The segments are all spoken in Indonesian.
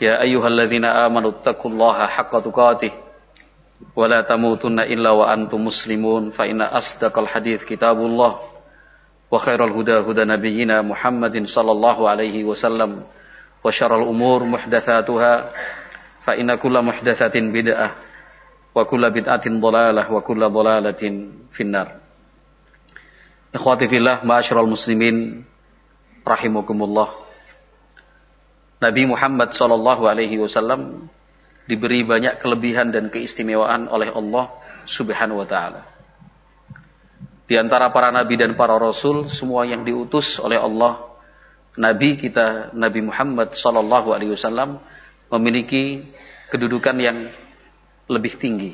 يا أيها الذين آمنوا اتقوا الله حق تقاته ولا تموتن إلا وأنتم مسلمون فإن أصدق الحديث كتاب الله وخير الهدى هدى نبينا محمد صلى الله عليه وسلم وشر الأمور محدثاتها فإن كل محدثة بدعة وكل بدعة ضلالة وكل ضلالة في النار إخواتي في الله معاشر المسلمين rahimakumullah. Nabi Muhammad sallallahu alaihi wasallam diberi banyak kelebihan dan keistimewaan oleh Allah Subhanahu wa taala. Di antara para nabi dan para rasul semua yang diutus oleh Allah, nabi kita Nabi Muhammad sallallahu alaihi wasallam memiliki kedudukan yang lebih tinggi.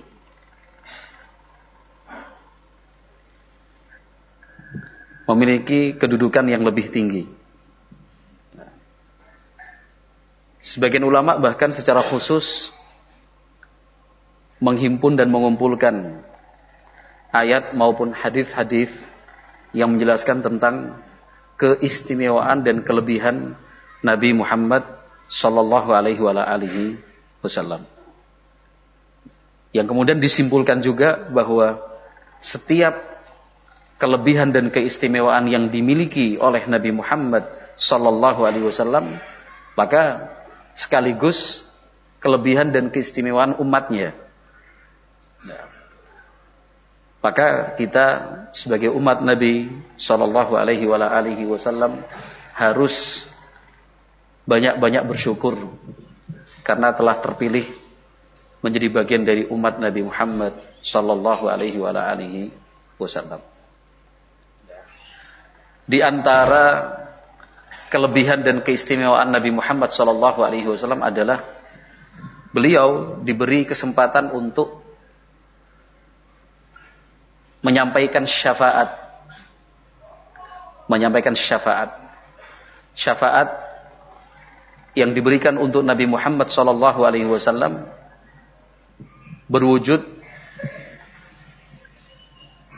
Memiliki kedudukan yang lebih tinggi. Sebagian ulama bahkan secara khusus menghimpun dan mengumpulkan ayat maupun hadis-hadis yang menjelaskan tentang keistimewaan dan kelebihan Nabi Muhammad sallallahu alaihi wasallam. Yang kemudian disimpulkan juga bahwa setiap kelebihan dan keistimewaan yang dimiliki oleh Nabi Muhammad sallallahu alaihi wasallam maka sekaligus kelebihan dan keistimewaan umatnya. Nah, maka kita sebagai umat Nabi Shallallahu Alaihi Wasallam harus banyak-banyak bersyukur karena telah terpilih menjadi bagian dari umat Nabi Muhammad Shallallahu Alaihi Wasallam. Di antara kelebihan dan keistimewaan Nabi Muhammad Wasallam adalah beliau diberi kesempatan untuk menyampaikan syafaat, menyampaikan syafaat, syafaat yang diberikan untuk Nabi Muhammad Wasallam berwujud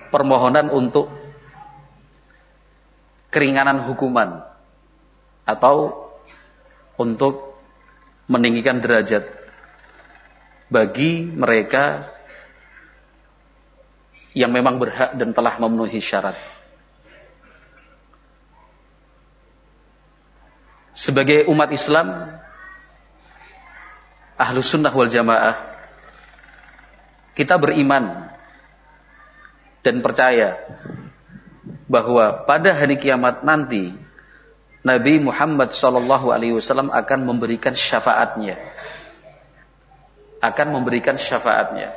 permohonan untuk keringanan hukuman atau untuk meninggikan derajat bagi mereka yang memang berhak dan telah memenuhi syarat. Sebagai umat Islam, ahlu sunnah wal jamaah, kita beriman dan percaya bahwa pada hari kiamat nanti Nabi Muhammad Shallallahu Alaihi Wasallam akan memberikan syafaatnya, akan memberikan syafaatnya.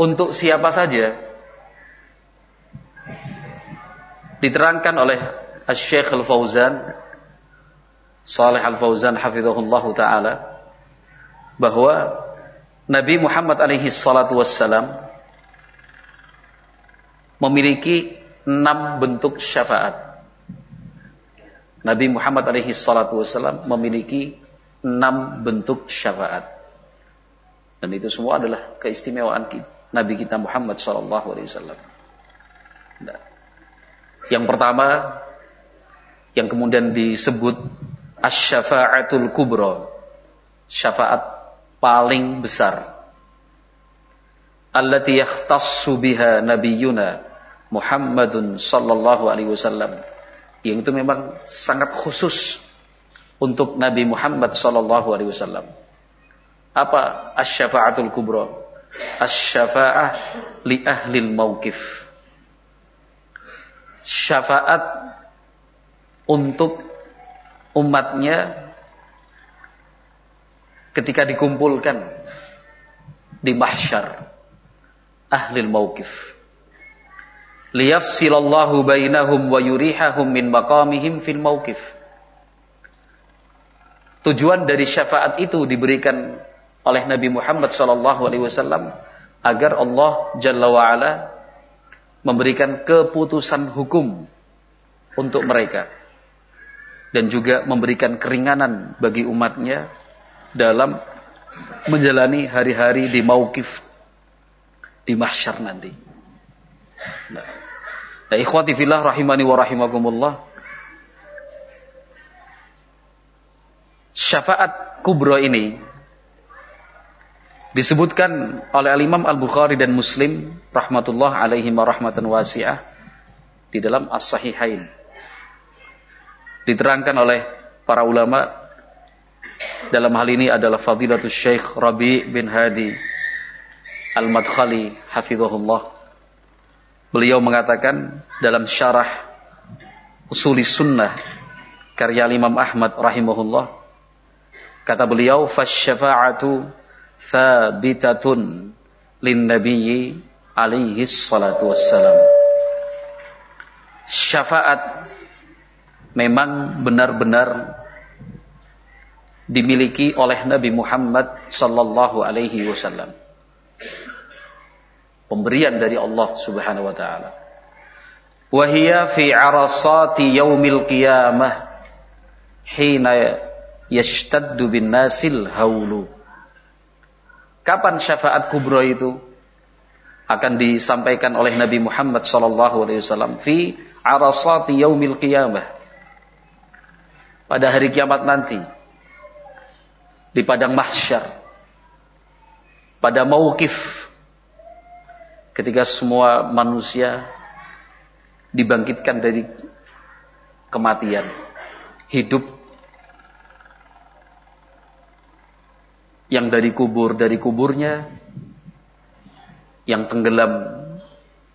Untuk siapa saja? Diterangkan oleh Syekh Al Fauzan Saleh Al Fauzan hafizahullah taala bahwa Nabi Muhammad alaihi salatu wassalam memiliki enam bentuk syafaat. Nabi Muhammad alaihi salatu wasallam memiliki enam bentuk syafaat. Dan itu semua adalah keistimewaan Nabi kita Muhammad sallallahu alaihi wasallam. Nah, yang pertama yang kemudian disebut asy-syafa'atul kubra. Syafaat paling besar. Allati yakhtassu biha nabiyyuna Muhammadun sallallahu alaihi wasallam yang itu memang sangat khusus untuk Nabi Muhammad sallallahu alaihi wasallam. Apa asy-syafa'atul kubra? Asy-syafa'ah li ahli mauqif. Syafaat untuk umatnya ketika dikumpulkan di mahsyar ahli mauqif liyafsilallahu bainahum wa yurihahum min maqamihim fil mauqif Tujuan dari syafaat itu diberikan oleh Nabi Muhammad SAW agar Allah Jalla wa'ala memberikan keputusan hukum untuk mereka dan juga memberikan keringanan bagi umatnya dalam menjalani hari-hari di maukif di mahsyar nanti. Nah, nah ikhwati fillah rahimani wa rahimakumullah. Syafaat kubro ini disebutkan oleh Al-Imam Al-Bukhari dan Muslim rahmatullah alaihi wa rahmatan wasi'ah di dalam As-Sahihain. Diterangkan oleh para ulama dalam hal ini adalah Fadilatul Syekh Rabi bin Hadi Al-Madkhali hafizahullah. Beliau mengatakan dalam syarah Usuli Sunnah karya Imam Ahmad rahimahullah kata beliau fasyafa'atu thabitatun lin nabiyyi alaihi salatu wassalam. Syafaat memang benar-benar dimiliki oleh Nabi Muhammad sallallahu alaihi wasallam pemberian dari Allah Subhanahu wa taala. Wahia fi arasati yaumil qiyamah hina yashtaddu bin nasil haulu. Kapan syafaat kubra itu akan disampaikan oleh Nabi Muhammad sallallahu alaihi wasallam fi arasati yaumil qiyamah. Pada hari kiamat nanti di padang mahsyar pada mauqif ketika semua manusia dibangkitkan dari kematian, hidup yang dari kubur dari kuburnya, yang tenggelam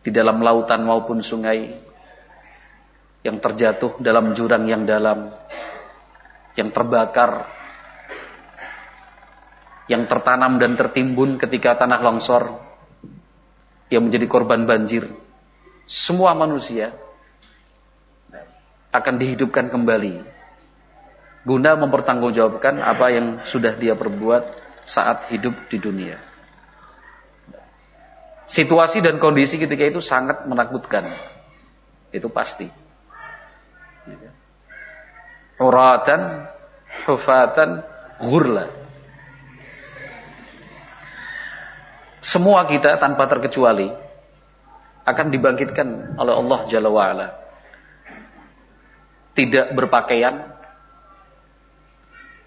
di dalam lautan maupun sungai, yang terjatuh dalam jurang yang dalam, yang terbakar, yang tertanam dan tertimbun ketika tanah longsor, yang menjadi korban banjir. Semua manusia akan dihidupkan kembali guna mempertanggungjawabkan apa yang sudah dia perbuat saat hidup di dunia. Situasi dan kondisi ketika itu sangat menakutkan. Itu pasti. Uratan, hufatan, ghurla. Semua kita tanpa terkecuali akan dibangkitkan oleh Allah Jalla wa'ala. Tidak berpakaian,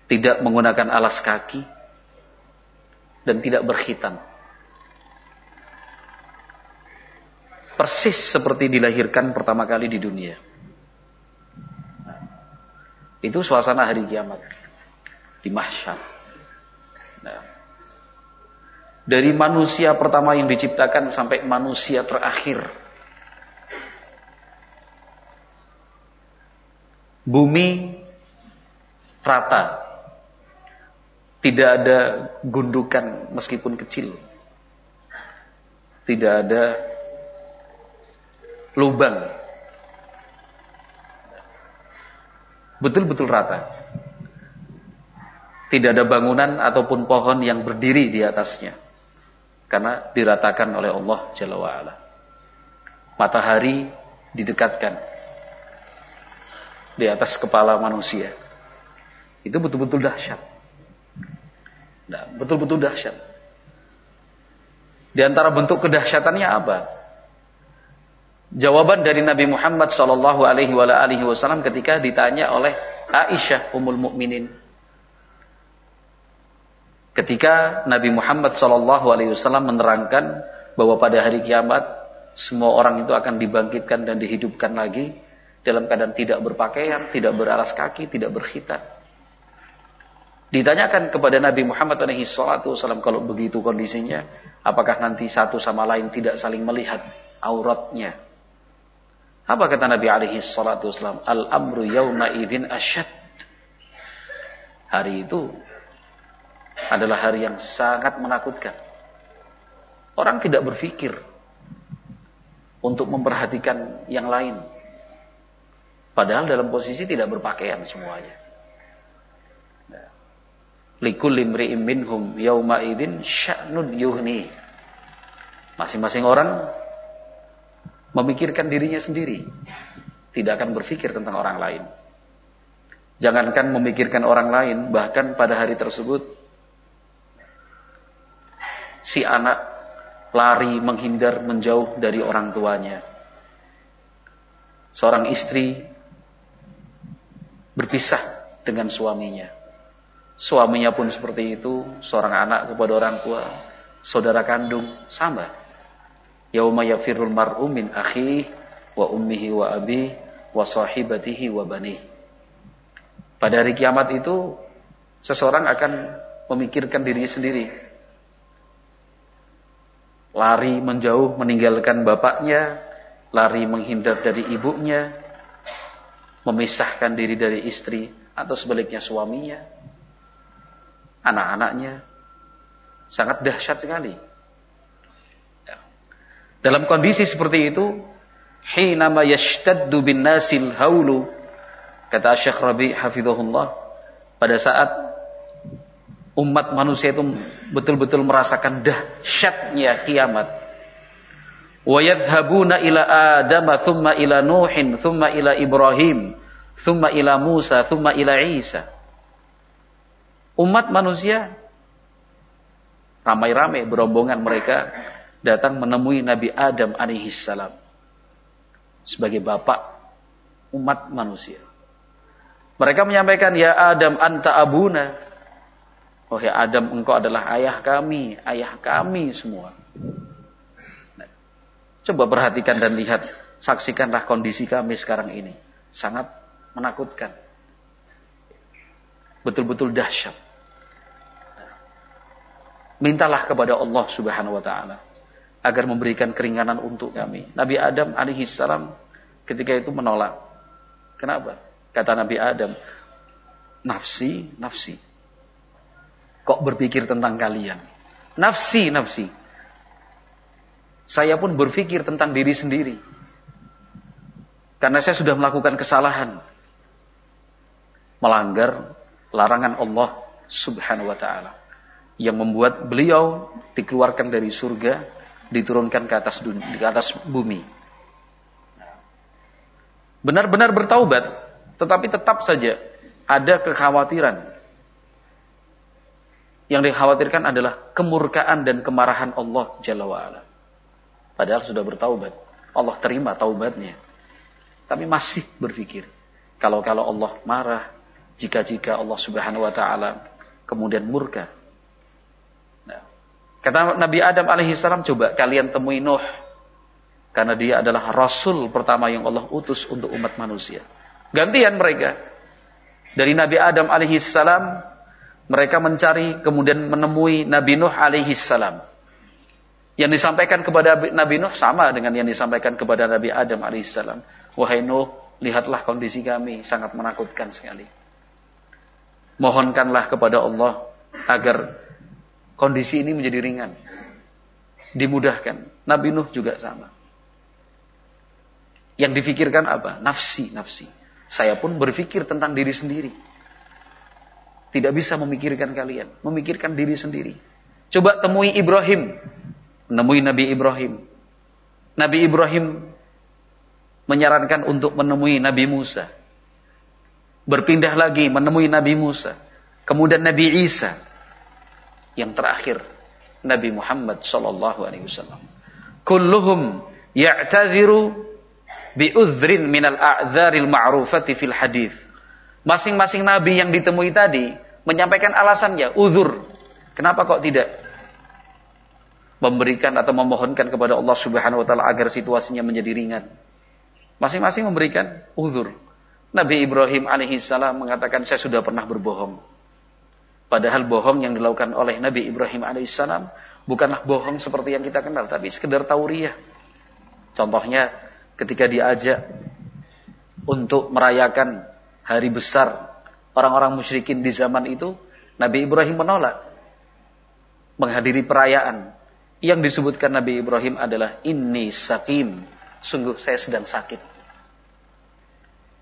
tidak menggunakan alas kaki, dan tidak berkhitan. Persis seperti dilahirkan pertama kali di dunia. Itu suasana hari kiamat. Di mahsyar. Nah, dari manusia pertama yang diciptakan sampai manusia terakhir. Bumi rata. Tidak ada gundukan meskipun kecil. Tidak ada lubang. Betul-betul rata. Tidak ada bangunan ataupun pohon yang berdiri di atasnya karena diratakan oleh Allah Jalla wa'ala. Matahari didekatkan di atas kepala manusia. Itu betul-betul dahsyat. Nah, betul-betul dahsyat. Di antara bentuk kedahsyatannya apa? Jawaban dari Nabi Muhammad Shallallahu Alaihi Wasallam ketika ditanya oleh Aisyah Ummul Mukminin Ketika Nabi Muhammad SAW menerangkan bahwa pada hari kiamat semua orang itu akan dibangkitkan dan dihidupkan lagi dalam keadaan tidak berpakaian, tidak beralas kaki, tidak berkhitan. Ditanyakan kepada Nabi Muhammad SAW kalau begitu kondisinya, apakah nanti satu sama lain tidak saling melihat auratnya? Apa kata Nabi alaihi salatu Al-amru yawma idin asyad. Hari itu adalah hari yang sangat menakutkan. Orang tidak berpikir untuk memperhatikan yang lain. Padahal dalam posisi tidak berpakaian semuanya. Imri'in minhum sya'nud yuhni. Masing-masing orang memikirkan dirinya sendiri. Tidak akan berpikir tentang orang lain. Jangankan memikirkan orang lain, bahkan pada hari tersebut si anak lari menghindar menjauh dari orang tuanya. Seorang istri berpisah dengan suaminya. Suaminya pun seperti itu, seorang anak kepada orang tua, saudara kandung sama. Yauma yafirul mar'u min akhi wa ummihi wa abi wa sahibatihi wa bani. Pada hari kiamat itu seseorang akan memikirkan dirinya sendiri. Lari menjauh meninggalkan bapaknya, lari menghindar dari ibunya, memisahkan diri dari istri atau sebaliknya suaminya anak-anaknya. Sangat dahsyat sekali. Ya. Dalam kondisi seperti itu, hinama yashtaddu bin nasil haulu, kata Syekh Rabi hafizahullah, pada saat umat manusia itu betul-betul merasakan dahsyatnya kiamat. Wa ila Adam, thumma ila Nuhin, thumma ila Ibrahim, thumma ila Musa, thumma ila Isa umat manusia ramai-ramai berombongan mereka datang menemui Nabi Adam alaihi salam sebagai bapak umat manusia. Mereka menyampaikan, Ya Adam anta abuna. Ya Adam engkau adalah ayah kami, ayah kami semua. Nah, coba perhatikan dan lihat, saksikanlah kondisi kami sekarang ini. Sangat menakutkan. Betul-betul dahsyat mintalah kepada Allah Subhanahu wa taala agar memberikan keringanan untuk kami. Nabi Adam alaihi salam ketika itu menolak. Kenapa? Kata Nabi Adam, nafsi, nafsi. Kok berpikir tentang kalian? Nafsi, nafsi. Saya pun berpikir tentang diri sendiri. Karena saya sudah melakukan kesalahan. Melanggar larangan Allah subhanahu wa ta'ala yang membuat beliau dikeluarkan dari surga, diturunkan ke atas dunia, ke atas bumi. Benar-benar bertaubat, tetapi tetap saja ada kekhawatiran. Yang dikhawatirkan adalah kemurkaan dan kemarahan Allah Jalla wa'ala. Padahal sudah bertaubat. Allah terima taubatnya. Tapi masih berpikir. Kalau-kalau Allah marah, jika-jika Allah subhanahu wa ta'ala kemudian murka Kata Nabi Adam alaihissalam, coba kalian temui Nuh. Karena dia adalah Rasul pertama yang Allah utus untuk umat manusia. Gantian mereka. Dari Nabi Adam alaihissalam, mereka mencari kemudian menemui Nabi Nuh alaihissalam. Yang disampaikan kepada Nabi Nuh sama dengan yang disampaikan kepada Nabi Adam alaihissalam. Wahai Nuh, lihatlah kondisi kami sangat menakutkan sekali. Mohonkanlah kepada Allah agar kondisi ini menjadi ringan. Dimudahkan. Nabi Nuh juga sama. Yang difikirkan apa? Nafsi, nafsi. Saya pun berpikir tentang diri sendiri. Tidak bisa memikirkan kalian. Memikirkan diri sendiri. Coba temui Ibrahim. Menemui Nabi Ibrahim. Nabi Ibrahim menyarankan untuk menemui Nabi Musa. Berpindah lagi menemui Nabi Musa. Kemudian Nabi Isa yang terakhir Nabi Muhammad sallallahu alaihi wasallam. Kulluhum ya'tadhiru bi udhrin minal a'dzaril ma'rufati fil hadis. Masing-masing nabi yang ditemui tadi menyampaikan alasannya, uzur. Kenapa kok tidak memberikan atau memohonkan kepada Allah Subhanahu wa taala agar situasinya menjadi ringan? Masing-masing memberikan uzur. Nabi Ibrahim alaihissalam mengatakan saya sudah pernah berbohong. Padahal bohong yang dilakukan oleh Nabi Ibrahim alaihissalam bukanlah bohong seperti yang kita kenal, tapi sekedar tauriah. Contohnya ketika diajak untuk merayakan hari besar orang-orang musyrikin di zaman itu, Nabi Ibrahim menolak menghadiri perayaan. Yang disebutkan Nabi Ibrahim adalah ini sakim, sungguh saya sedang sakit.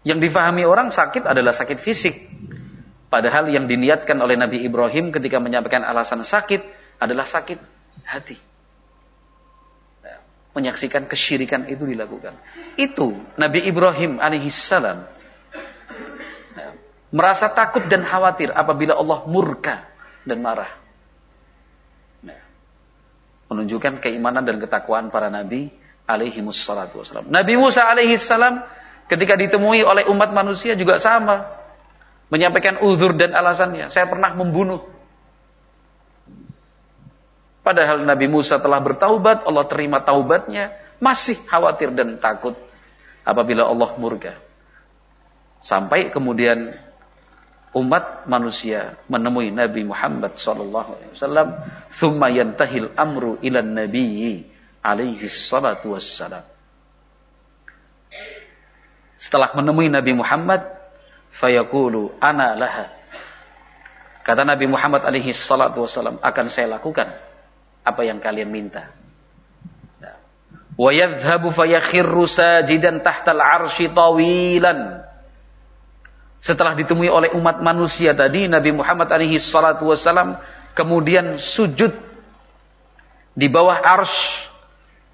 Yang difahami orang sakit adalah sakit fisik, Padahal yang diniatkan oleh Nabi Ibrahim ketika menyampaikan alasan sakit adalah sakit hati. Menyaksikan kesyirikan itu dilakukan. Itu Nabi Ibrahim alaihissalam merasa takut dan khawatir apabila Allah murka dan marah. Nah, menunjukkan keimanan dan ketakwaan para nabi alaihi wassalam. Nabi Musa alaihi salam ketika ditemui oleh umat manusia juga sama menyampaikan uzur dan alasannya. Saya pernah membunuh. Padahal Nabi Musa telah bertaubat, Allah terima taubatnya, masih khawatir dan takut apabila Allah murka. Sampai kemudian umat manusia menemui Nabi Muhammad sallallahu alaihi wasallam, "Tsumma yantahil amru ila nabiyyi alaihi salatu wassalam." Setelah menemui Nabi Muhammad, fayaqulu ana laha. Kata Nabi Muhammad alaihi salatu wasallam, akan saya lakukan apa yang kalian minta. Wa yadhhabu fayakhirru sajidan tahtal arsy tawilan. Setelah ditemui oleh umat manusia tadi, Nabi Muhammad alaihi salatu wasallam kemudian sujud di bawah arsy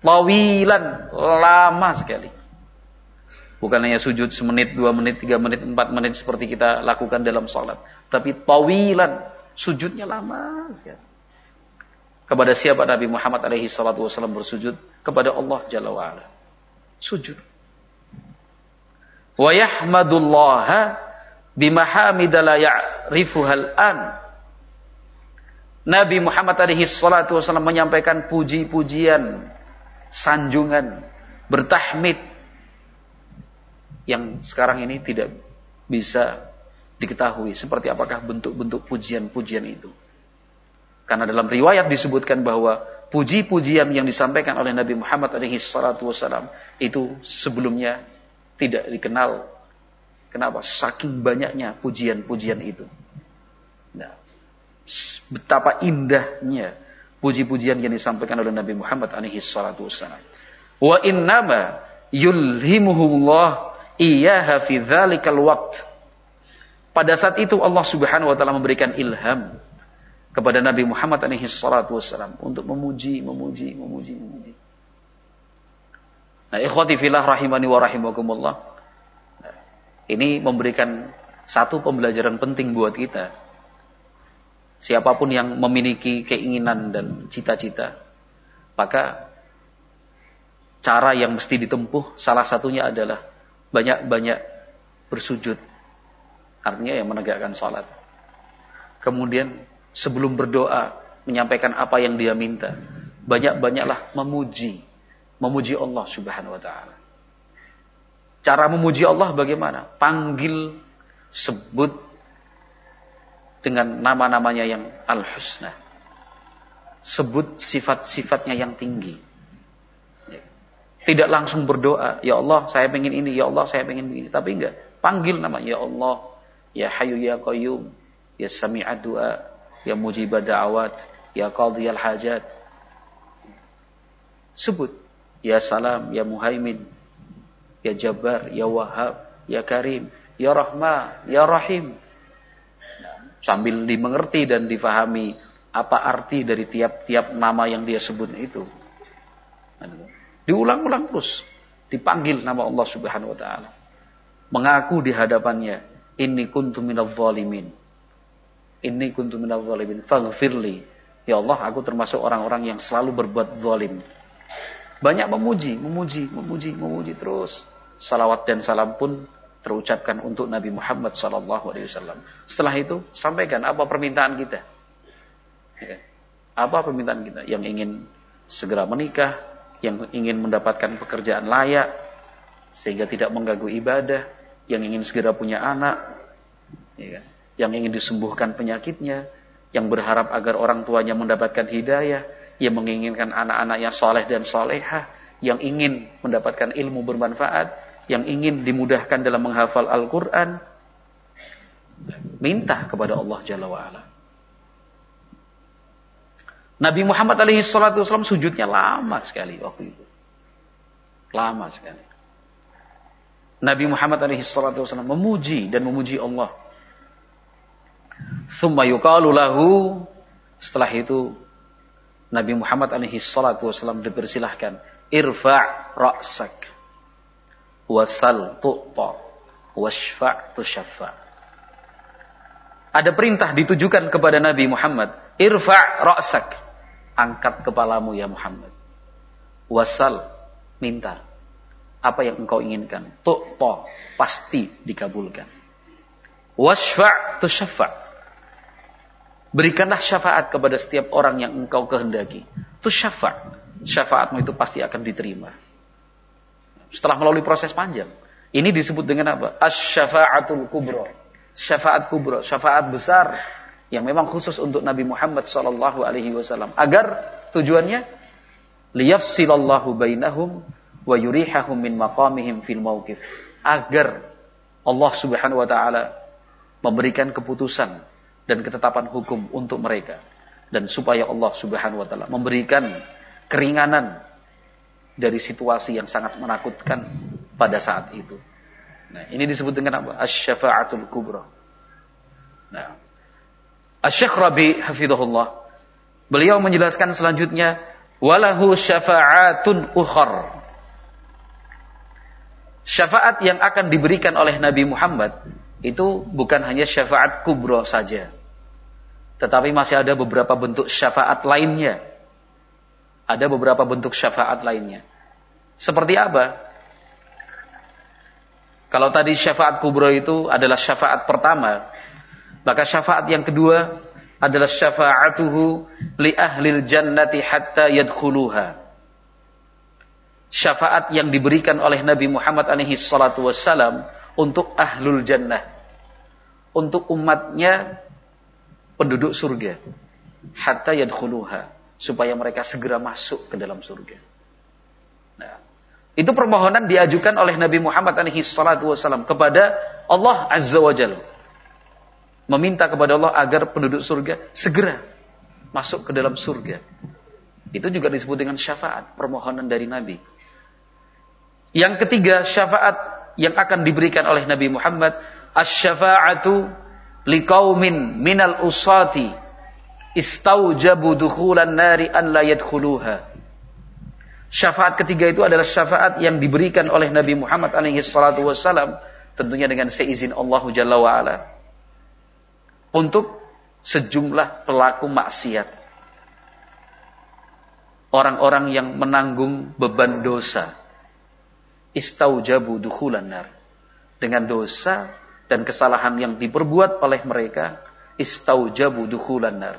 tawilan lama sekali. Bukan hanya sujud semenit, dua menit, tiga menit, empat menit seperti kita lakukan dalam sholat. Tapi tawilan, sujudnya lama sekali. Kepada siapa Nabi Muhammad alaihi salatu wasallam bersujud? Kepada Allah Jalla wa'ala. Sujud. Wa yahmadullaha bimahamida la ya'rifuhal an. Nabi Muhammad alaihi salatu wasallam menyampaikan puji-pujian, sanjungan, bertahmid yang sekarang ini tidak bisa diketahui seperti apakah bentuk-bentuk pujian-pujian itu. Karena dalam riwayat disebutkan bahwa puji-pujian yang disampaikan oleh Nabi Muhammad SAW itu sebelumnya tidak dikenal. Kenapa? Saking banyaknya pujian-pujian itu. Nah, betapa indahnya puji-pujian yang disampaikan oleh Nabi Muhammad SAW. Wa innama yulhimuhullah iya fi dzalikal waqt. Pada saat itu Allah Subhanahu wa taala memberikan ilham kepada Nabi Muhammad alaihi salatu wasallam untuk memuji, memuji, memuji, memuji. Nah, ikhwati fillah rahimani wa rahimakumullah. Ini memberikan satu pembelajaran penting buat kita. Siapa pun yang memiliki keinginan dan cita-cita, maka cara yang mesti ditempuh salah satunya adalah banyak-banyak bersujud. Artinya yang menegakkan salat. Kemudian sebelum berdoa menyampaikan apa yang dia minta, banyak-banyaklah memuji, memuji Allah Subhanahu wa taala. Cara memuji Allah bagaimana? Panggil, sebut dengan nama-namanya yang al-husna. Sebut sifat-sifatnya yang tinggi tidak langsung berdoa, ya Allah saya pengen ini, ya Allah saya pengen begini. Tapi enggak, panggil nama ya Allah, ya Hayu ya Qayyum, ya Sami'ad doa, ya Mujibah da'awat, ya Qadhiyal hajat. Sebut, ya Salam, ya Muhaimin, ya Jabbar, ya Wahab, ya Karim, ya Rahma, ya Rahim. Sambil dimengerti dan difahami apa arti dari tiap-tiap nama yang dia sebut itu. Diulang-ulang terus. Dipanggil nama Allah subhanahu wa ta'ala. Mengaku di hadapannya. Inni kuntu minal zalimin. Inni kuntu minal zalimin. Faghfirli. Ya Allah, aku termasuk orang-orang yang selalu berbuat zalim. Banyak memuji, memuji, memuji, memuji terus. Salawat dan salam pun terucapkan untuk Nabi Muhammad wasallam. Setelah itu sampaikan apa permintaan kita. Ya. Apa permintaan kita? Yang ingin segera menikah, yang ingin mendapatkan pekerjaan layak sehingga tidak mengganggu ibadah, yang ingin segera punya anak, ya, kan? yang ingin disembuhkan penyakitnya, yang berharap agar orang tuanya mendapatkan hidayah, yang menginginkan anak-anaknya soleh dan soleha, yang ingin mendapatkan ilmu bermanfaat, yang ingin dimudahkan dalam menghafal Al-Quran, minta kepada Allah Jalla wa'ala. Nabi Muhammad alaihi salatu wasallam sujudnya lama sekali waktu itu. Lama sekali. Nabi Muhammad alaihi salatu wasallam memuji dan memuji Allah. Thumma yuqalu lahu setelah itu Nabi Muhammad alaihi salatu wasallam dipersilahkan irfa' ra'sak wasal tu'ta washfa' tushaffa' ada perintah ditujukan kepada Nabi Muhammad irfa' ra'sak angkat kepalamu ya Muhammad. Wasal minta apa yang engkau inginkan? Tu'ta pasti dikabulkan. Washfa' tushaffa' Berikanlah syafaat kepada setiap orang yang engkau kehendaki. Itu syafaat. Syafaatmu itu pasti akan diterima. Setelah melalui proses panjang. Ini disebut dengan apa? As-syafa'atul kubro. Syafaat kubro. Syafaat besar. Yang memang khusus untuk Nabi Muhammad sallallahu alaihi wasallam. Agar tujuannya liyafsilallahu bainahum wa yurihahum min maqamihim fil mauqif. Agar Allah Subhanahu wa taala memberikan keputusan dan ketetapan hukum untuk mereka dan supaya Allah Subhanahu wa taala memberikan keringanan dari situasi yang sangat menakutkan pada saat itu. Nah, ini disebut dengan apa? Asy-syafa'atul kubra. Nah, Asy-Syaikh Rabi hafizahullah beliau menjelaskan selanjutnya walahu syafa'atun ukhar. Syafaat yang akan diberikan oleh Nabi Muhammad itu bukan hanya syafaat kubro saja. Tetapi masih ada beberapa bentuk syafaat lainnya. Ada beberapa bentuk syafaat lainnya. Seperti apa? Kalau tadi syafaat kubro itu adalah syafaat pertama, maka syafaat yang kedua adalah syafaatuhu li ahlil jannati hatta yadkhuluha. Syafaat yang diberikan oleh Nabi Muhammad alaihi salatu wassalam untuk ahlul jannah. Untuk umatnya penduduk surga hatta yadkhuluha supaya mereka segera masuk ke dalam surga. Nah, itu permohonan diajukan oleh Nabi Muhammad alaihi salatu wasallam kepada Allah Azza wa Jalla. Meminta kepada Allah agar penduduk surga segera masuk ke dalam surga. Itu juga disebut dengan syafaat, permohonan dari Nabi. Yang ketiga, syafaat yang akan diberikan oleh Nabi Muhammad, asy-syafa'atu liqaumin minal usati istaujabu dukhulan nari an la yadkhuluha. Syafaat ketiga itu adalah syafaat yang diberikan oleh Nabi Muhammad alaihi salatu wasallam tentunya dengan seizin Allah Jalla wa ala untuk sejumlah pelaku maksiat. Orang-orang yang menanggung beban dosa. Istaujabu dukhulan nar. Dengan dosa dan kesalahan yang diperbuat oleh mereka istaujabu dukhulan nar.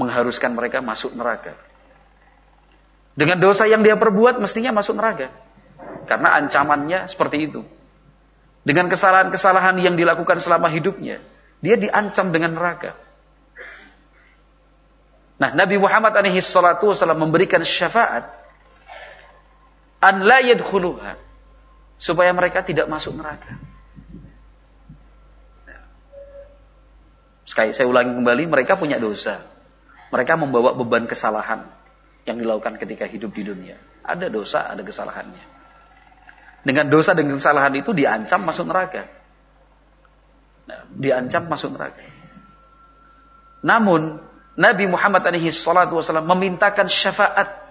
Mengharuskan mereka masuk neraka. Dengan dosa yang dia perbuat mestinya masuk neraka. Karena ancamannya seperti itu. Dengan kesalahan-kesalahan yang dilakukan selama hidupnya dia diancam dengan neraka. Nah Nabi Muhammad alaihi salatu wasallam memberikan syafaat an la yadkhuluha supaya mereka tidak masuk neraka Sekali saya ulangi kembali, mereka punya dosa. Mereka membawa beban kesalahan yang dilakukan ketika hidup di dunia. Ada dosa, ada kesalahannya. Dengan dosa dan kesalahan itu diancam masuk neraka. Nah, diancam masuk neraka. Namun Nabi Muhammad alaihi salatu wasallam memintakan syafaat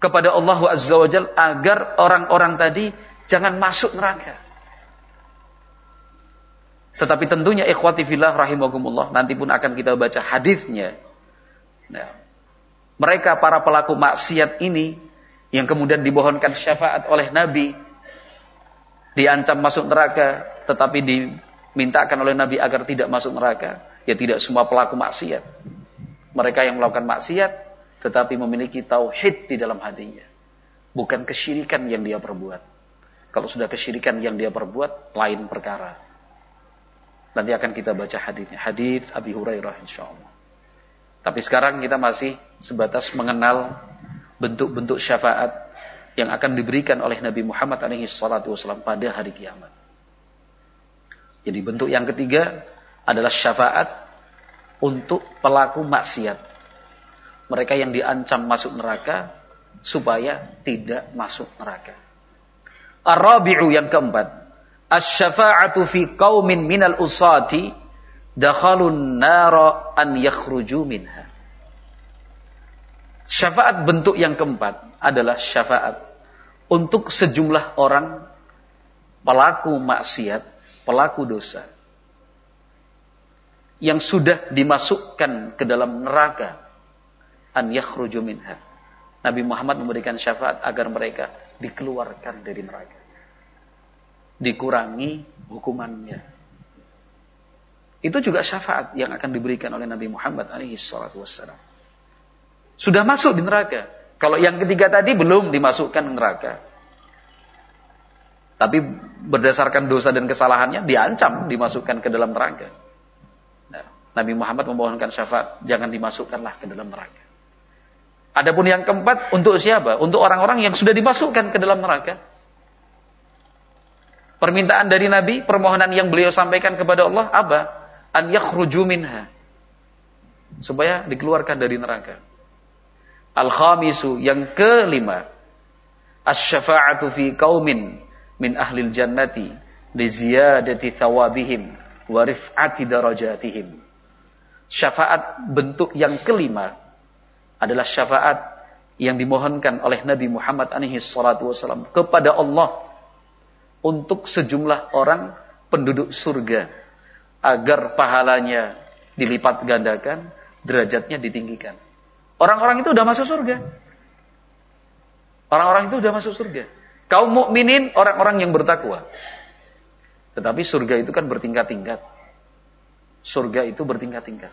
kepada Allah Azza wa Jal agar orang-orang tadi jangan masuk neraka. Tetapi tentunya ikhwati fillah rahimakumullah nanti pun akan kita baca hadisnya. Nah, mereka para pelaku maksiat ini yang kemudian dibohonkan syafaat oleh Nabi diancam masuk neraka tetapi dimintakan oleh Nabi agar tidak masuk neraka ya tidak semua pelaku maksiat mereka yang melakukan maksiat tetapi memiliki tauhid di dalam hatinya bukan kesyirikan yang dia perbuat kalau sudah kesyirikan yang dia perbuat lain perkara Nanti akan kita baca hadisnya. Hadis Abi Hurairah insyaallah. Tapi sekarang kita masih sebatas mengenal bentuk-bentuk syafaat yang akan diberikan oleh Nabi Muhammad alaihi salatu wasallam pada hari kiamat. Jadi bentuk yang ketiga adalah syafaat untuk pelaku maksiat. Mereka yang diancam masuk neraka supaya tidak masuk neraka. Ar-rabi'u yang keempat, asy-syafa'atu fi qaumin minal usati dakhalun nara an yakhruju minha. Syafaat bentuk yang keempat adalah syafaat untuk sejumlah orang pelaku maksiat, pelaku dosa yang sudah dimasukkan ke dalam neraka an yakhruju minha. Nabi Muhammad memberikan syafaat agar mereka dikeluarkan dari neraka. Dikurangi hukumannya. Itu juga syafaat yang akan diberikan oleh Nabi Muhammad alaihi salatu wassalam. Sudah masuk di neraka. Kalau yang ketiga tadi belum dimasukkan neraka. Tapi berdasarkan dosa dan kesalahannya diancam dimasukkan ke dalam neraka. Nah, Nabi Muhammad memohonkan syafaat, jangan dimasukkanlah ke dalam neraka. Adapun yang keempat untuk siapa? Untuk orang-orang yang sudah dimasukkan ke dalam neraka. Permintaan dari Nabi, permohonan yang beliau sampaikan kepada Allah apa? an yakhruju minha supaya dikeluarkan dari neraka. Al-khamisu yang kelima asy-syafa'atu fi qaumin min ahlil jannati li ziyadati thawabihim wa rif'ati darajatihim. Syafaat bentuk yang kelima adalah syafaat yang dimohonkan oleh Nabi Muhammad alaihi salatu wasallam kepada Allah untuk sejumlah orang penduduk surga agar pahalanya dilipat gandakan, derajatnya ditinggikan. Orang-orang itu sudah masuk surga. Orang-orang itu sudah masuk surga. Kaum mukminin orang-orang yang bertakwa. Tetapi surga itu kan bertingkat-tingkat. Surga itu bertingkat-tingkat.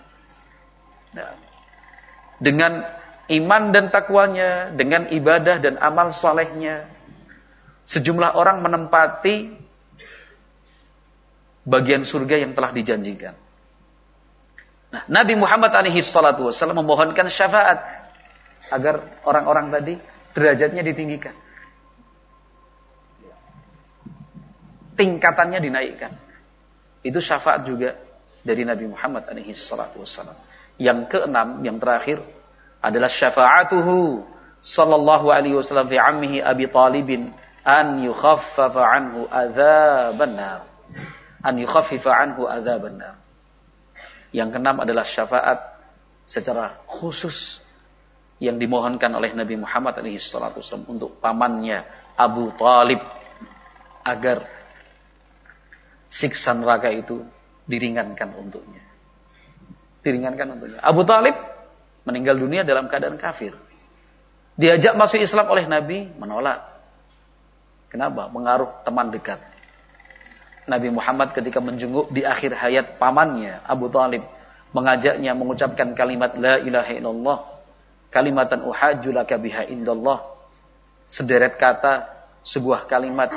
Nah, dengan iman dan takwanya, dengan ibadah dan amal solehnya, sejumlah orang menempati bagian surga yang telah dijanjikan. Nah, Nabi Muhammad alaihi salatu wasallam memohonkan syafaat agar orang-orang tadi derajatnya ditinggikan. Tingkatannya dinaikkan. Itu syafaat juga dari Nabi Muhammad alaihi salatu wasallam. Yang keenam, yang terakhir adalah syafaatuhu sallallahu alaihi wasallam fi ammihi Abi Talibin an yukhaffafa anhu adzaban nar an yukhaffifa anhu adzaban Yang keenam adalah syafaat secara khusus yang dimohonkan oleh Nabi Muhammad SAW untuk pamannya Abu Talib agar siksa neraka itu diringankan untuknya. Diringankan untuknya. Abu Talib meninggal dunia dalam keadaan kafir. Diajak masuk Islam oleh Nabi, menolak. Kenapa? Mengaruh teman dekat. Nabi Muhammad ketika menjenguk di akhir hayat pamannya Abu Talib mengajaknya mengucapkan kalimat la ilaha illallah kalimatan uhajju laka biha indallah sederet kata sebuah kalimat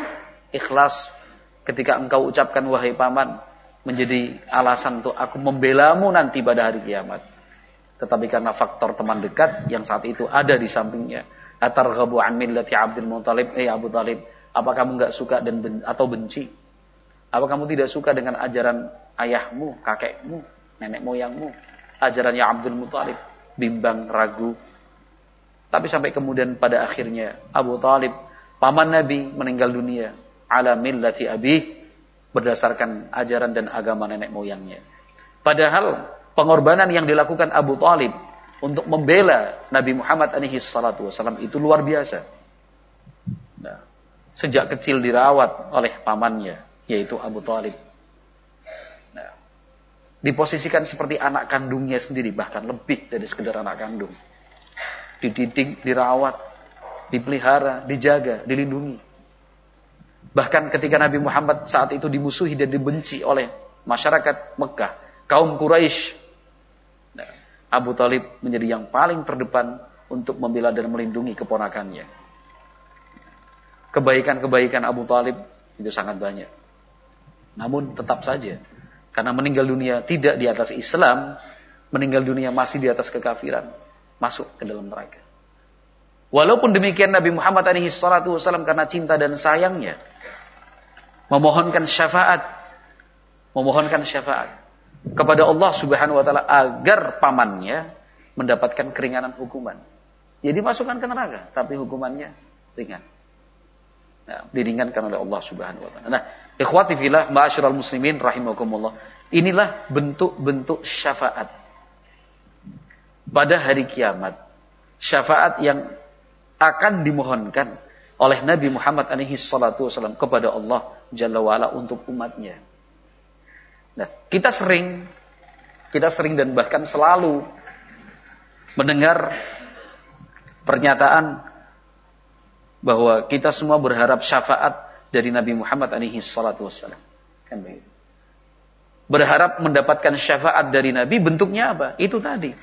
ikhlas ketika engkau ucapkan wahai paman menjadi alasan untuk aku membelamu nanti pada hari kiamat tetapi karena faktor teman dekat yang saat itu ada di sampingnya atarghabu an millati Abdul Muthalib eh Abu Talib apa kamu enggak suka dan ben, atau benci apa kamu tidak suka dengan ajaran ayahmu, kakekmu, nenek moyangmu? Ajarannya Abdul Muthalib, bimbang, ragu. Tapi sampai kemudian pada akhirnya Abu Talib, paman Nabi meninggal dunia. Ala millati abih, berdasarkan ajaran dan agama nenek moyangnya. Padahal pengorbanan yang dilakukan Abu Talib untuk membela Nabi Muhammad alaihi salatu wasallam itu luar biasa. Nah, sejak kecil dirawat oleh pamannya, yaitu Abu Talib. Nah, diposisikan seperti anak kandungnya sendiri, bahkan lebih dari sekedar anak kandung. Dididik, dirawat, dipelihara, dijaga, dilindungi. Bahkan ketika Nabi Muhammad saat itu dimusuhi dan dibenci oleh masyarakat Mekah, kaum Quraisy, nah, Abu Talib menjadi yang paling terdepan untuk membela dan melindungi keponakannya. Kebaikan-kebaikan Abu Talib itu sangat banyak. Namun tetap saja karena meninggal dunia tidak di atas Islam, meninggal dunia masih di atas kekafiran, masuk ke dalam neraka. Walaupun demikian Nabi Muhammad alaihi salatu wasallam karena cinta dan sayangnya memohonkan syafaat, memohonkan syafaat kepada Allah Subhanahu wa taala agar pamannya mendapatkan keringanan hukuman. Ya dimasukkan ke neraka, tapi hukumannya ringan. Nah, diringankan oleh Allah Subhanahu wa taala. Nah, Ikhwati fillah, ma'asyiral muslimin rahimakumullah. Inilah bentuk-bentuk syafaat pada hari kiamat. Syafaat yang akan dimohonkan oleh Nabi Muhammad alaihi salatu wasallam kepada Allah Jalla wa'ala untuk umatnya. Nah, kita sering kita sering dan bahkan selalu mendengar pernyataan bahwa kita semua berharap syafaat dari Nabi Muhammad alaihi salatu wassalam. Kan begitu. Berharap mendapatkan syafaat dari Nabi bentuknya apa? Itu tadi.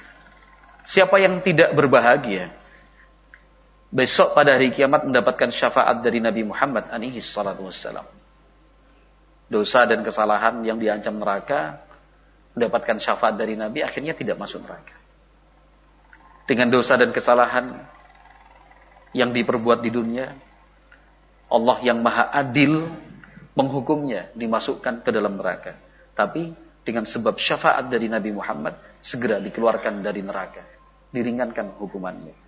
Siapa yang tidak berbahagia besok pada hari kiamat mendapatkan syafaat dari Nabi Muhammad alaihi salatu wassalam. Dosa dan kesalahan yang diancam neraka mendapatkan syafaat dari Nabi akhirnya tidak masuk neraka. Dengan dosa dan kesalahan yang diperbuat di dunia Allah yang maha adil menghukumnya dimasukkan ke dalam neraka. Tapi dengan sebab syafaat dari Nabi Muhammad segera dikeluarkan dari neraka. Diringankan hukumannya.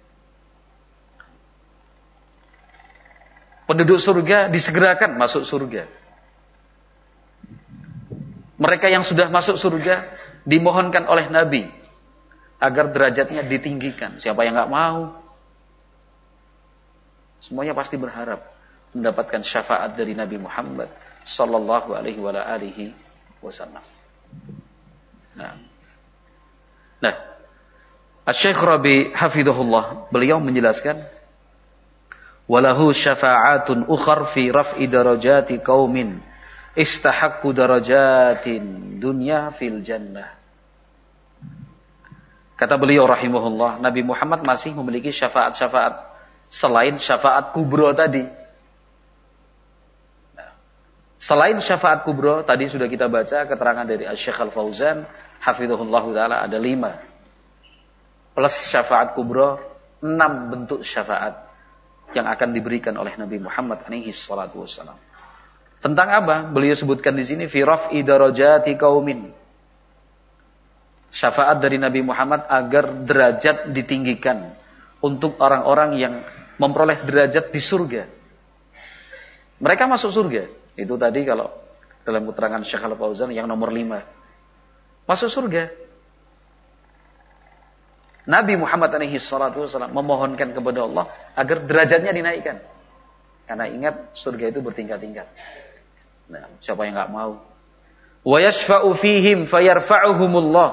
Penduduk surga disegerakan masuk surga. Mereka yang sudah masuk surga dimohonkan oleh Nabi agar derajatnya ditinggikan. Siapa yang nggak mau? Semuanya pasti berharap mendapatkan syafaat dari Nabi Muhammad sallallahu alaihi wasallam. Nah. Nah, Syekh Rabi hafizahullah beliau menjelaskan walahu syafa'atun ukhar fi raf'i darajati qaumin istahaqqu darajatin dunya fil jannah. Kata beliau rahimahullah, Nabi Muhammad masih memiliki syafaat-syafaat selain syafaat kubro tadi Selain syafaat kubro, tadi sudah kita baca keterangan dari Syekh Al-Fauzan, hafizahullah taala ada lima. Plus syafaat kubro, enam bentuk syafaat yang akan diberikan oleh Nabi Muhammad alaihi salatu wasallam. Tentang apa? Beliau sebutkan di sini fi raf'i darajati qaumin. Syafaat dari Nabi Muhammad agar derajat ditinggikan untuk orang-orang yang memperoleh derajat di surga. Mereka masuk surga, itu tadi kalau dalam keterangan Syekh Al-Fauzan yang nomor lima. Masuk surga. Nabi Muhammad alaihi salatu wasallam memohonkan kepada Allah agar derajatnya dinaikkan. Karena ingat surga itu bertingkat-tingkat. Nah, siapa yang nggak mau? Wa yashfa'u fihim fayarfa'uhumullah.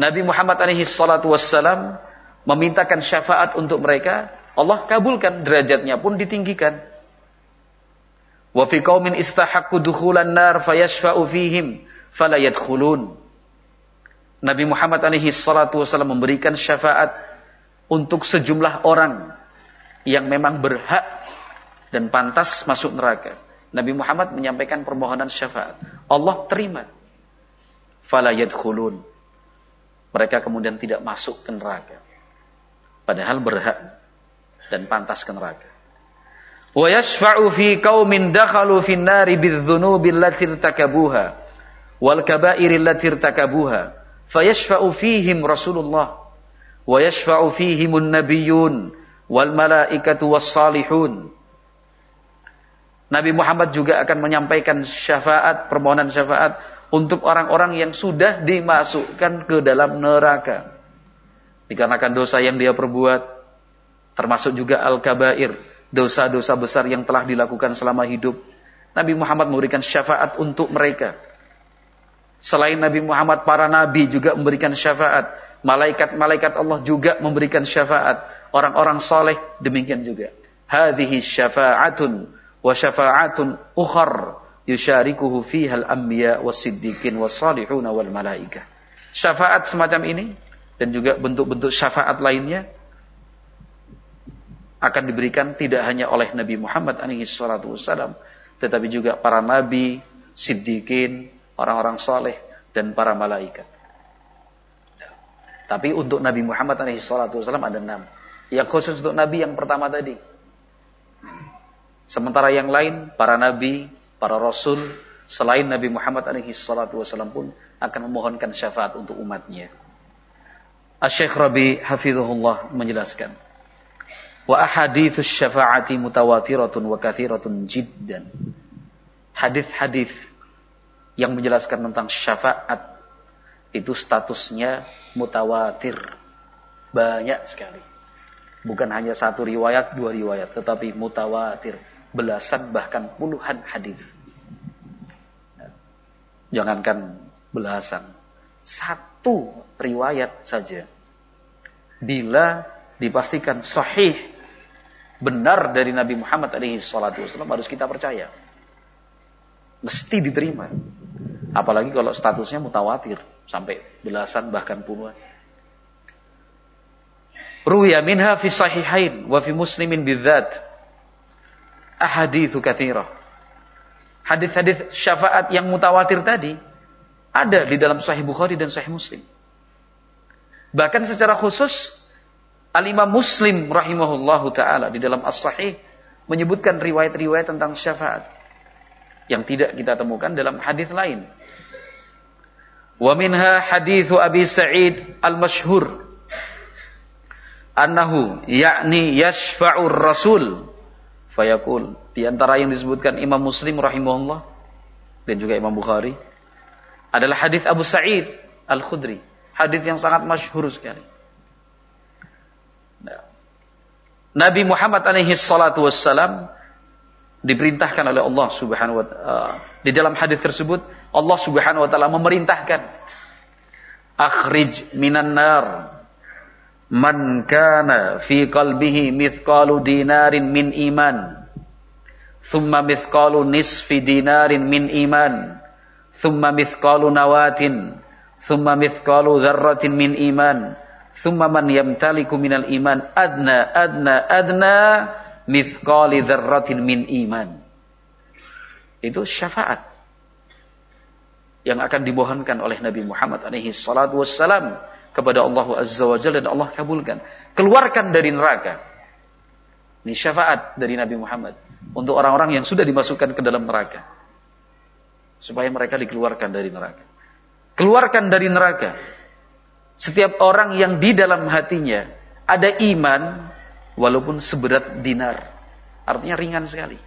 Nabi Muhammad alaihi salatu wasallam memintakan syafaat untuk mereka, Allah kabulkan derajatnya pun ditinggikan. Wa fi qaumin istahaqqu dukhulan nar fayashfa'u fihim fala yadkhulun. Nabi Muhammad alaihi salatu wasallam memberikan syafaat untuk sejumlah orang yang memang berhak dan pantas masuk neraka. Nabi Muhammad menyampaikan permohonan syafaat. Allah terima. Fala yadkhulun. Mereka kemudian tidak masuk ke neraka. Padahal berhak dan pantas ke neraka wa yashfa'u fi qaumin dakhalu fin nari bidzunubi allati irtakabuha wal kaba'iri allati irtakabuha fayashfa'u fihim Rasulullah wa yashfa'u fihimun nabiyyun wal malaikatu was salihun Nabi Muhammad juga akan menyampaikan syafaat, permohonan syafaat untuk orang-orang yang sudah dimasukkan ke dalam neraka. Dikarenakan dosa yang dia perbuat, termasuk juga al-kabair, dosa-dosa besar yang telah dilakukan selama hidup. Nabi Muhammad memberikan syafaat untuk mereka. Selain Nabi Muhammad, para nabi juga memberikan syafaat. Malaikat-malaikat Allah juga memberikan syafaat. Orang-orang soleh demikian juga. Hadhihi syafa'atun wa syafa'atun ukhar yusyarikuhu fihal anbiya was siddiqin was salihuna wal malaika. Syafaat semacam ini dan juga bentuk-bentuk syafaat lainnya akan diberikan tidak hanya oleh Nabi Muhammad alaihi salatu wasallam, tetapi juga para nabi, siddiqin, orang-orang saleh dan para malaikat. Tapi untuk Nabi Muhammad wasallam ada enam. Yang khusus untuk Nabi yang pertama tadi. Sementara yang lain, para nabi, para rasul, selain Nabi Muhammad wasallam pun akan memohonkan syafaat untuk umatnya. Asy-Syaikh Rabi hafizahullah menjelaskan Wa ahaditsus syafa'ati mutawatiratun wa kathiratun jiddan. hadis-hadis yang menjelaskan tentang syafaat itu statusnya mutawatir. Banyak sekali. Bukan hanya satu riwayat, dua riwayat, tetapi mutawatir. Belasan bahkan puluhan hadis. Jangankan belasan. Satu riwayat saja. Bila dipastikan sahih benar dari Nabi Muhammad alaihi salatu wasallam harus kita percaya. Mesti diterima. Apalagi kalau statusnya mutawatir sampai belasan bahkan puluhan. Ruya minha fi sahihain wa fi muslimin bidzat ahaditsu katsirah. Hadis-hadis syafaat yang mutawatir tadi ada di dalam Sahih Bukhari dan Sahih Muslim. Bahkan secara khusus Al-Imam Muslim rahimahullahu taala di dalam As-Sahih menyebutkan riwayat-riwayat tentang syafaat yang tidak kita temukan dalam hadis lain. Wa minha hadithu Abi Sa'id al-masyhur annahu yakni yashfa'ur rasul fayaqul di antara yang disebutkan Imam Muslim rahimahullah dan juga Imam Bukhari adalah hadis Abu Sa'id Al-Khudri hadis yang sangat masyhur sekali Nabi Muhammad alaihi salatu wassalam diperintahkan oleh Allah Subhanahu wa taala uh, di dalam hadis tersebut Allah Subhanahu wa taala memerintahkan akhrij minan nar. Man kana fi qalbihi mithqalu dinarin min iman. Thumma mithqalu nisfi dinarin min iman. Thumma mithqalu nawatin. Thumma mithqalu dzarratin min iman. Thumma man yamtaliku minal iman adna adna adna mithqali dzarratin min iman. Itu syafaat yang akan dimohonkan oleh Nabi Muhammad alaihi salatu wassalam kepada Allah Azza wa Jalla dan Allah kabulkan. Keluarkan dari neraka. Ini syafaat dari Nabi Muhammad untuk orang-orang yang sudah dimasukkan ke dalam neraka. Supaya mereka dikeluarkan dari neraka. Keluarkan dari neraka. Setiap orang yang di dalam hatinya ada iman, walaupun seberat dinar. Artinya ringan sekali.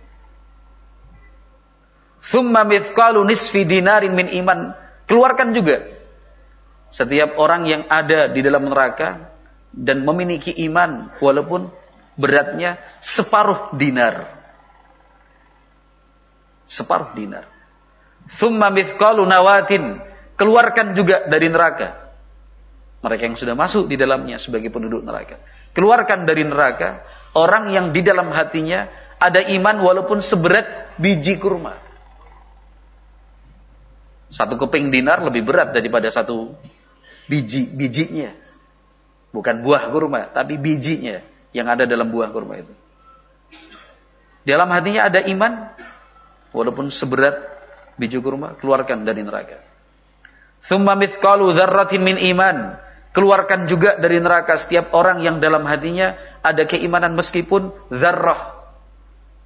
Thumma mithqalu nisfi dinarin min iman. Keluarkan juga. Setiap orang yang ada di dalam neraka dan memiliki iman walaupun beratnya separuh dinar. Separuh dinar. Thumma mithqalu nawatin. Keluarkan juga dari neraka. Mereka yang sudah masuk di dalamnya sebagai penduduk neraka keluarkan dari neraka orang yang di dalam hatinya ada iman walaupun seberat biji kurma. Satu keping dinar lebih berat daripada satu biji bijinya. Bukan buah kurma, tapi bijinya yang ada dalam buah kurma itu. Dalam hatinya ada iman walaupun seberat biji kurma, keluarkan dari neraka. Thumma mithqalu dzarratin min iman Keluarkan juga dari neraka setiap orang yang dalam hatinya ada keimanan meskipun zarrah.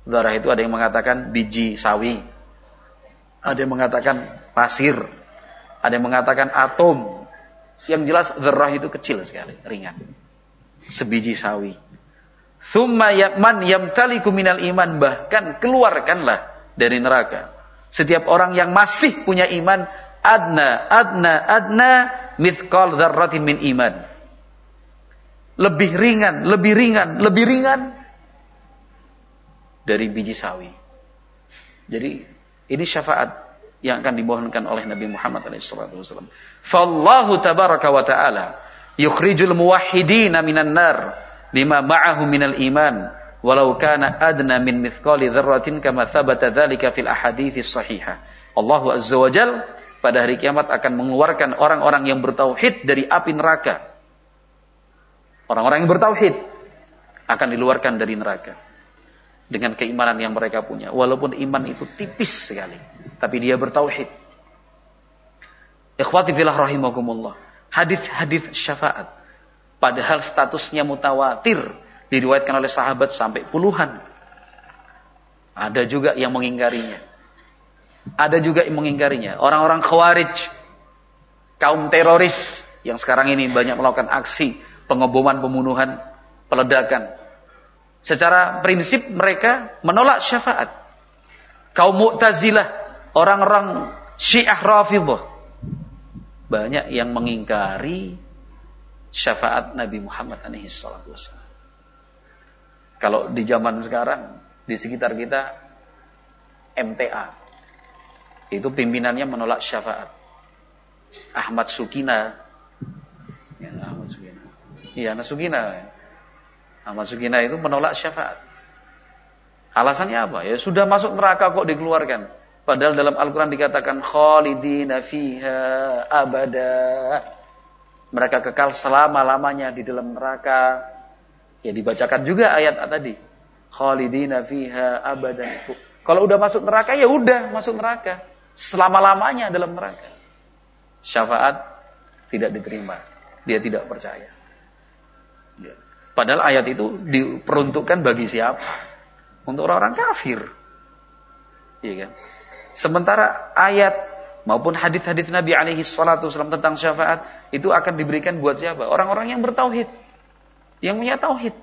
Zarrah itu ada yang mengatakan biji sawi. Ada yang mengatakan pasir. Ada yang mengatakan atom. Yang jelas zarrah itu kecil sekali, ringan. Sebiji sawi. Thumma man yamtaliku minal iman. Bahkan keluarkanlah dari neraka. Setiap orang yang masih punya iman, adna, adna, adna, mithqal dzarratin min iman. Lebih ringan, lebih ringan, lebih ringan dari biji sawi. Jadi ini syafaat yang akan dimohonkan oleh Nabi Muhammad SAW. Fallahu tabaraka wa ta'ala yukhrijul muwahhidina minan nar lima ma'ahu minal iman walau kana adna min mithqali dzarratin kama thabata dzalika fil ahaditsis sahihah. Allah azza wa jalla pada hari kiamat akan mengeluarkan orang-orang yang bertauhid dari api neraka. Orang-orang yang bertauhid akan diluarkan dari neraka dengan keimanan yang mereka punya. Walaupun iman itu tipis sekali, tapi dia bertauhid. Ikhwati fillah rahimakumullah. Hadis-hadis syafaat padahal statusnya mutawatir diriwayatkan oleh sahabat sampai puluhan. Ada juga yang mengingkarinya. Ada juga yang mengingkarinya. Orang-orang khawarij, kaum teroris yang sekarang ini banyak melakukan aksi pengeboman, pembunuhan, peledakan. Secara prinsip mereka menolak syafaat. Kaum Mu'tazilah, orang-orang Syiah Rafidhah banyak yang mengingkari syafaat Nabi Muhammad alaihi salatu Kalau di zaman sekarang di sekitar kita MTA itu pimpinannya menolak syafaat. Ahmad Sukina ya, Ahmad Sukina. Iya, Ahmad Sukina. Ahmad Sukina itu menolak syafaat. Alasannya apa? Ya sudah masuk neraka kok dikeluarkan. Padahal dalam Al-Quran dikatakan khalidina fiha abada. Mereka kekal selama-lamanya di dalam neraka. Ya dibacakan juga ayat tadi. Khalidina fiha abada. Kalau udah masuk neraka ya udah masuk neraka. Selama-lamanya dalam neraka. Syafaat tidak diterima. Dia tidak percaya. Ya. Padahal ayat itu diperuntukkan bagi siapa? untuk orang-orang kafir. Iya kan? Sementara ayat maupun hadis-hadis Nabi alaihi salatu wasallam tentang syafaat itu akan diberikan buat siapa? Orang-orang yang bertauhid. Yang punya tauhid,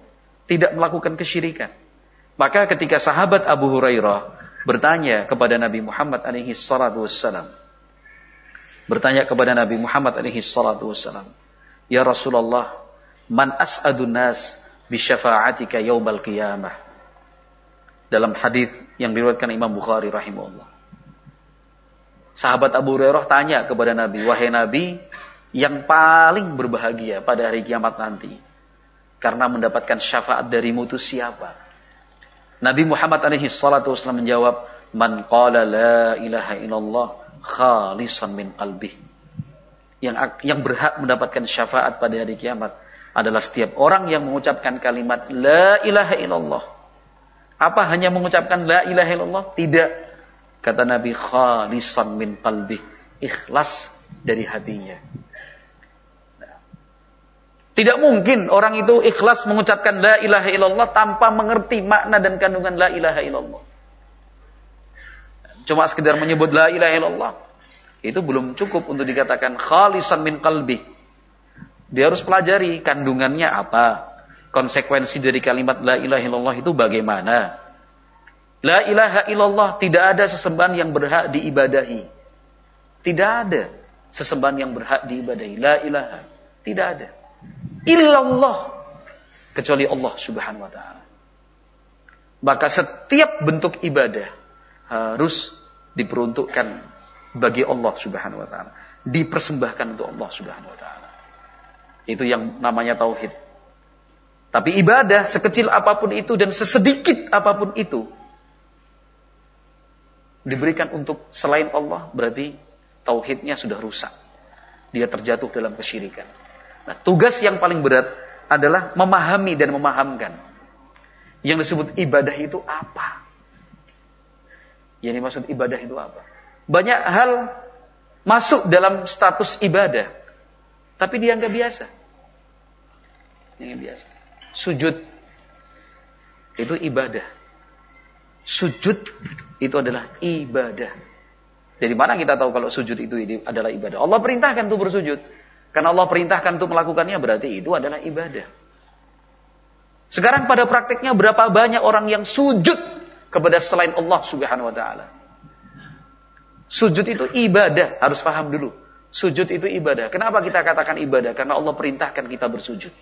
tidak melakukan kesyirikan. Maka ketika sahabat Abu Hurairah bertanya kepada Nabi Muhammad alaihi salatu wasallam bertanya kepada Nabi Muhammad alaihi salatu wasallam, "Ya Rasulullah, man as'adun nas bi syafa'atika yaumal qiyamah?" dalam hadis yang diriwayatkan Imam Bukhari rahimahullah. Sahabat Abu Hurairah tanya kepada Nabi, "Wahai Nabi, yang paling berbahagia pada hari kiamat nanti karena mendapatkan syafaat darimu itu siapa?" Nabi Muhammad alaihi salatu wasallam menjawab, "Man qala la ilaha illallah khalisan min qalbih." Yang yang berhak mendapatkan syafaat pada hari kiamat adalah setiap orang yang mengucapkan kalimat la ilaha illallah apa hanya mengucapkan la ilaha illallah? Tidak. Kata Nabi khalisan min qalbi. Ikhlas dari hatinya. Tidak mungkin orang itu ikhlas mengucapkan la ilaha illallah tanpa mengerti makna dan kandungan la ilaha illallah. Cuma sekedar menyebut la ilaha illallah. Itu belum cukup untuk dikatakan khalisan min qalbi. Dia harus pelajari kandungannya apa, konsekuensi dari kalimat la ilaha illallah itu bagaimana? La ilaha illallah tidak ada sesembahan yang berhak diibadahi. Tidak ada sesembahan yang berhak diibadahi. La ilaha. Tidak ada. Illallah. Kecuali Allah subhanahu wa ta'ala. Maka setiap bentuk ibadah harus diperuntukkan bagi Allah subhanahu wa ta'ala. Dipersembahkan untuk Allah subhanahu wa ta'ala. Itu yang namanya tauhid. Tapi ibadah sekecil apa pun itu dan sesedikit apa pun itu diberikan untuk selain Allah berarti tauhidnya sudah rusak. Dia terjatuh dalam kesyirikan. Nah, tugas yang paling berat adalah memahami dan memahamkan. Yang disebut ibadah itu apa? Yang dimaksud ibadah itu apa? Banyak hal masuk dalam status ibadah, tapi dia nggak biasa. Yang biasa sujud itu ibadah. Sujud itu adalah ibadah. Dari mana kita tahu kalau sujud itu adalah ibadah? Allah perintahkan untuk bersujud. Karena Allah perintahkan untuk melakukannya berarti itu adalah ibadah. Sekarang pada praktiknya berapa banyak orang yang sujud kepada selain Allah Subhanahu wa taala. Sujud itu ibadah, harus paham dulu. Sujud itu ibadah. Kenapa kita katakan ibadah? Karena Allah perintahkan kita bersujud.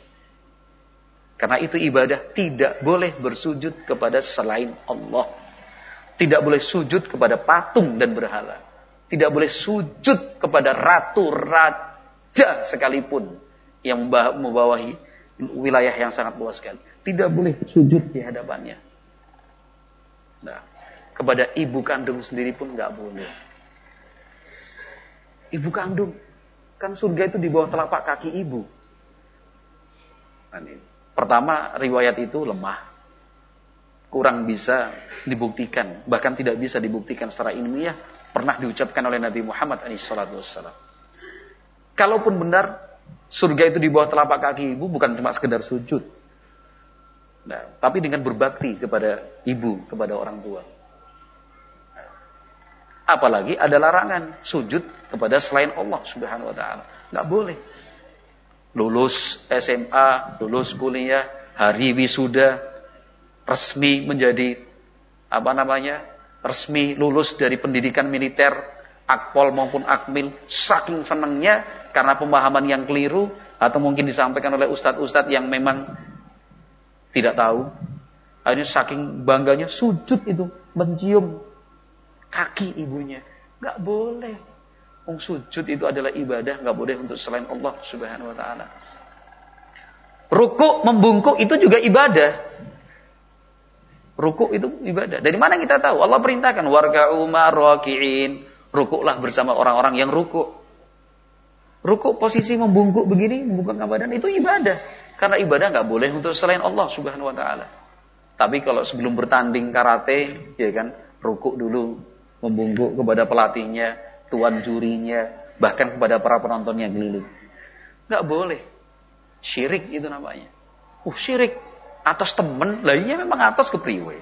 Karena itu ibadah tidak boleh bersujud kepada selain Allah. Tidak boleh sujud kepada patung dan berhala. Tidak boleh sujud kepada ratu raja sekalipun yang membawahi wilayah yang sangat luas sekali. Tidak boleh sujud di hadapannya. Nah, kepada ibu kandung sendiri pun nggak boleh. Ibu kandung, kan surga itu di bawah telapak kaki ibu. Pertama, riwayat itu lemah. Kurang bisa dibuktikan. Bahkan tidak bisa dibuktikan secara ilmiah. Pernah diucapkan oleh Nabi Muhammad SAW. Kalaupun benar, surga itu di bawah telapak kaki ibu bukan cuma sekedar sujud. Nah, tapi dengan berbakti kepada ibu, kepada orang tua. Apalagi ada larangan sujud kepada selain Allah Subhanahu wa taala. Enggak boleh lulus SMA, lulus kuliah, hari wisuda, resmi menjadi apa namanya resmi lulus dari pendidikan militer, akpol maupun akmil, saking senangnya karena pemahaman yang keliru atau mungkin disampaikan oleh ustadz-ustadz yang memang tidak tahu. Akhirnya saking bangganya sujud itu mencium kaki ibunya. Gak boleh. Wong sujud itu adalah ibadah, gak boleh untuk selain Allah Subhanahu wa taala. Ruku membungkuk itu juga ibadah. Ruku itu ibadah. Dari mana kita tahu? Allah perintahkan warga umar rakiin. Rukuklah bersama orang-orang yang ruku. Ruku posisi membungkuk begini, membuka badan itu ibadah. Karena ibadah nggak boleh untuk selain Allah Subhanahu wa taala. Tapi kalau sebelum bertanding karate, ya kan, rukuk dulu, membungkuk kepada pelatihnya, tuan jurinya, bahkan kepada para penontonnya keliling. Nggak boleh. Syirik itu namanya. Uh, syirik atas temen, lah iya memang atas kepriwe.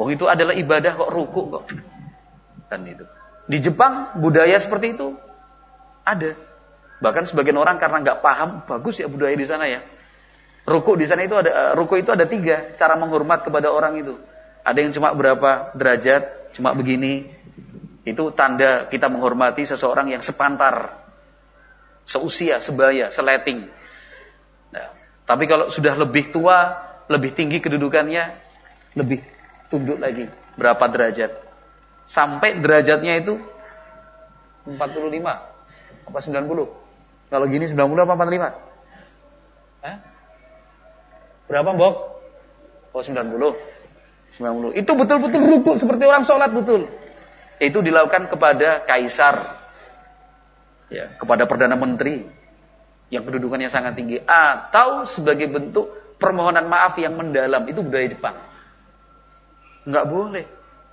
Oh itu adalah ibadah kok ruku kok. Kan itu. Di Jepang budaya seperti itu ada. Bahkan sebagian orang karena nggak paham, bagus ya budaya di sana ya. Ruku di sana itu ada eh, ruku itu ada tiga cara menghormat kepada orang itu. Ada yang cuma berapa derajat, cuma begini. Itu tanda kita menghormati seseorang yang sepantar, seusia, sebaya, seleting. Nah, tapi kalau sudah lebih tua, lebih tinggi kedudukannya, lebih tunduk lagi. Berapa derajat? Sampai derajatnya itu 45 apa 90? Kalau gini 90 apa 45? Hah? Berapa, Mbok? Oh, 90. 90. Itu betul-betul rukuk seperti orang sholat betul. Itu dilakukan kepada kaisar. Ya, kepada perdana menteri yang kedudukannya sangat tinggi atau sebagai bentuk permohonan maaf yang mendalam itu budaya Jepang. Nggak boleh.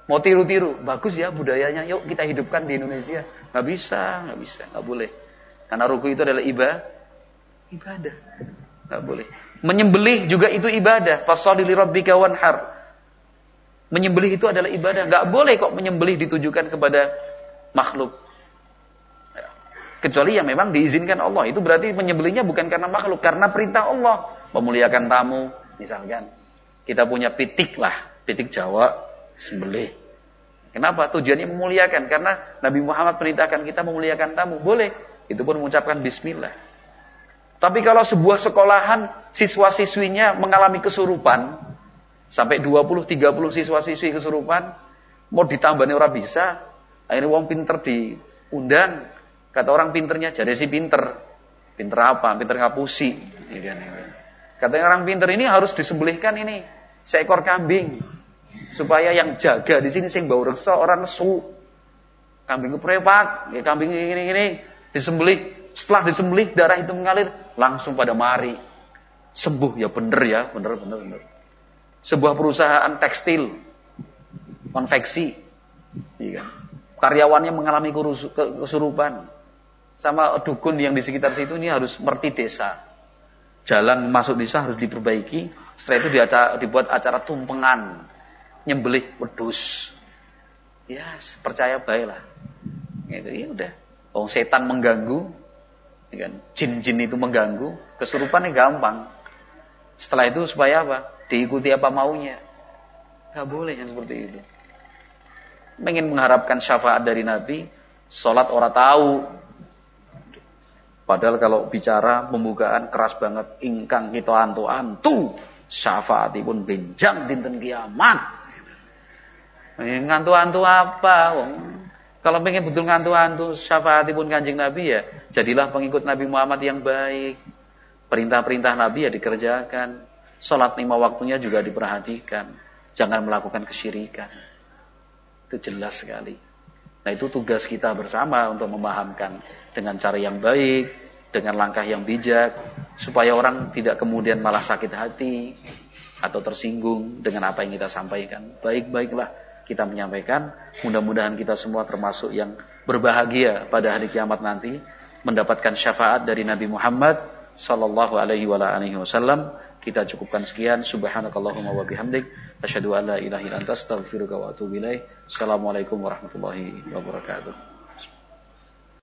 Mau tiru-tiru, bagus ya budayanya, yuk kita hidupkan di Indonesia. Nggak bisa, nggak bisa, nggak boleh. Karena ruku itu adalah ibadah, ibadah, nggak boleh. Menyembelih juga itu ibadah. Fasali li rabbika wanhar. Menyembelih itu adalah ibadah. Nggak boleh kok menyembelih ditujukan kepada makhluk. Kecuali yang memang diizinkan Allah. Itu berarti menyembelihnya bukan karena makhluk. Karena perintah Allah. Memuliakan tamu. Misalkan. Kita punya pitik lah. Pitik Jawa. Sembelih. Kenapa? Tujuannya memuliakan. Karena Nabi Muhammad perintahkan kita memuliakan tamu. Boleh. Itu pun mengucapkan bismillah. Tapi kalau sebuah sekolahan siswa-siswinya mengalami kesurupan. Sampai 20-30 siswa-siswi kesurupan. Mau ditambah orang bisa. Akhirnya wong pinter diundang Kata orang pinternya, jadi si pinter. Pinter apa? Pinter ngapusi. Ya kan, ya kan. Katanya orang pinter ini harus disembelihkan ini. Seekor kambing. Supaya yang jaga di sini sing bau reksa orang nesu. Kambing keprepak. Ya, kambing ini-ini. Disembelih. Setelah disembelih darah itu mengalir. Langsung pada mari. Sembuh ya bener ya. Bener, bener, bener. Sebuah perusahaan tekstil. Konveksi. Kan. Karyawannya mengalami kesurupan sama dukun yang di sekitar situ ini harus merti desa. Jalan masuk desa harus diperbaiki. Setelah itu dibuat acara tumpengan, nyembelih wedus. Ya, percaya baiklah. Gitu, ya udah. Oh, setan mengganggu, ya kan? Jin-jin itu mengganggu, kesurupannya gampang. Setelah itu supaya apa? Diikuti apa maunya. Gak boleh yang seperti itu. Ingin mengharapkan syafaat dari Nabi, sholat orang tahu, Padahal kalau bicara pembukaan keras banget ingkang kita antu antu syafaatipun benjang dinten kiamat. Eh, ngantu-antu apa? Wong. Kalau pengen betul ngantu-antu syafaatipun kanjeng Nabi ya, jadilah pengikut Nabi Muhammad yang baik. Perintah-perintah Nabi ya dikerjakan. Sholat lima waktunya juga diperhatikan. Jangan melakukan kesyirikan. Itu jelas sekali. Nah itu tugas kita bersama untuk memahamkan dengan cara yang baik, dengan langkah yang bijak, supaya orang tidak kemudian malah sakit hati atau tersinggung dengan apa yang kita sampaikan. Baik-baiklah kita menyampaikan, mudah-mudahan kita semua termasuk yang berbahagia pada hari kiamat nanti, mendapatkan syafaat dari Nabi Muhammad sallallahu alaihi wasallam. Kita cukupkan sekian. Subhanakallahumma wa bihamdik. Asyhadu an la ilaha illa anta astaghfiruka wa atubu ilaik. Assalamualaikum warahmatullahi wabarakatuh.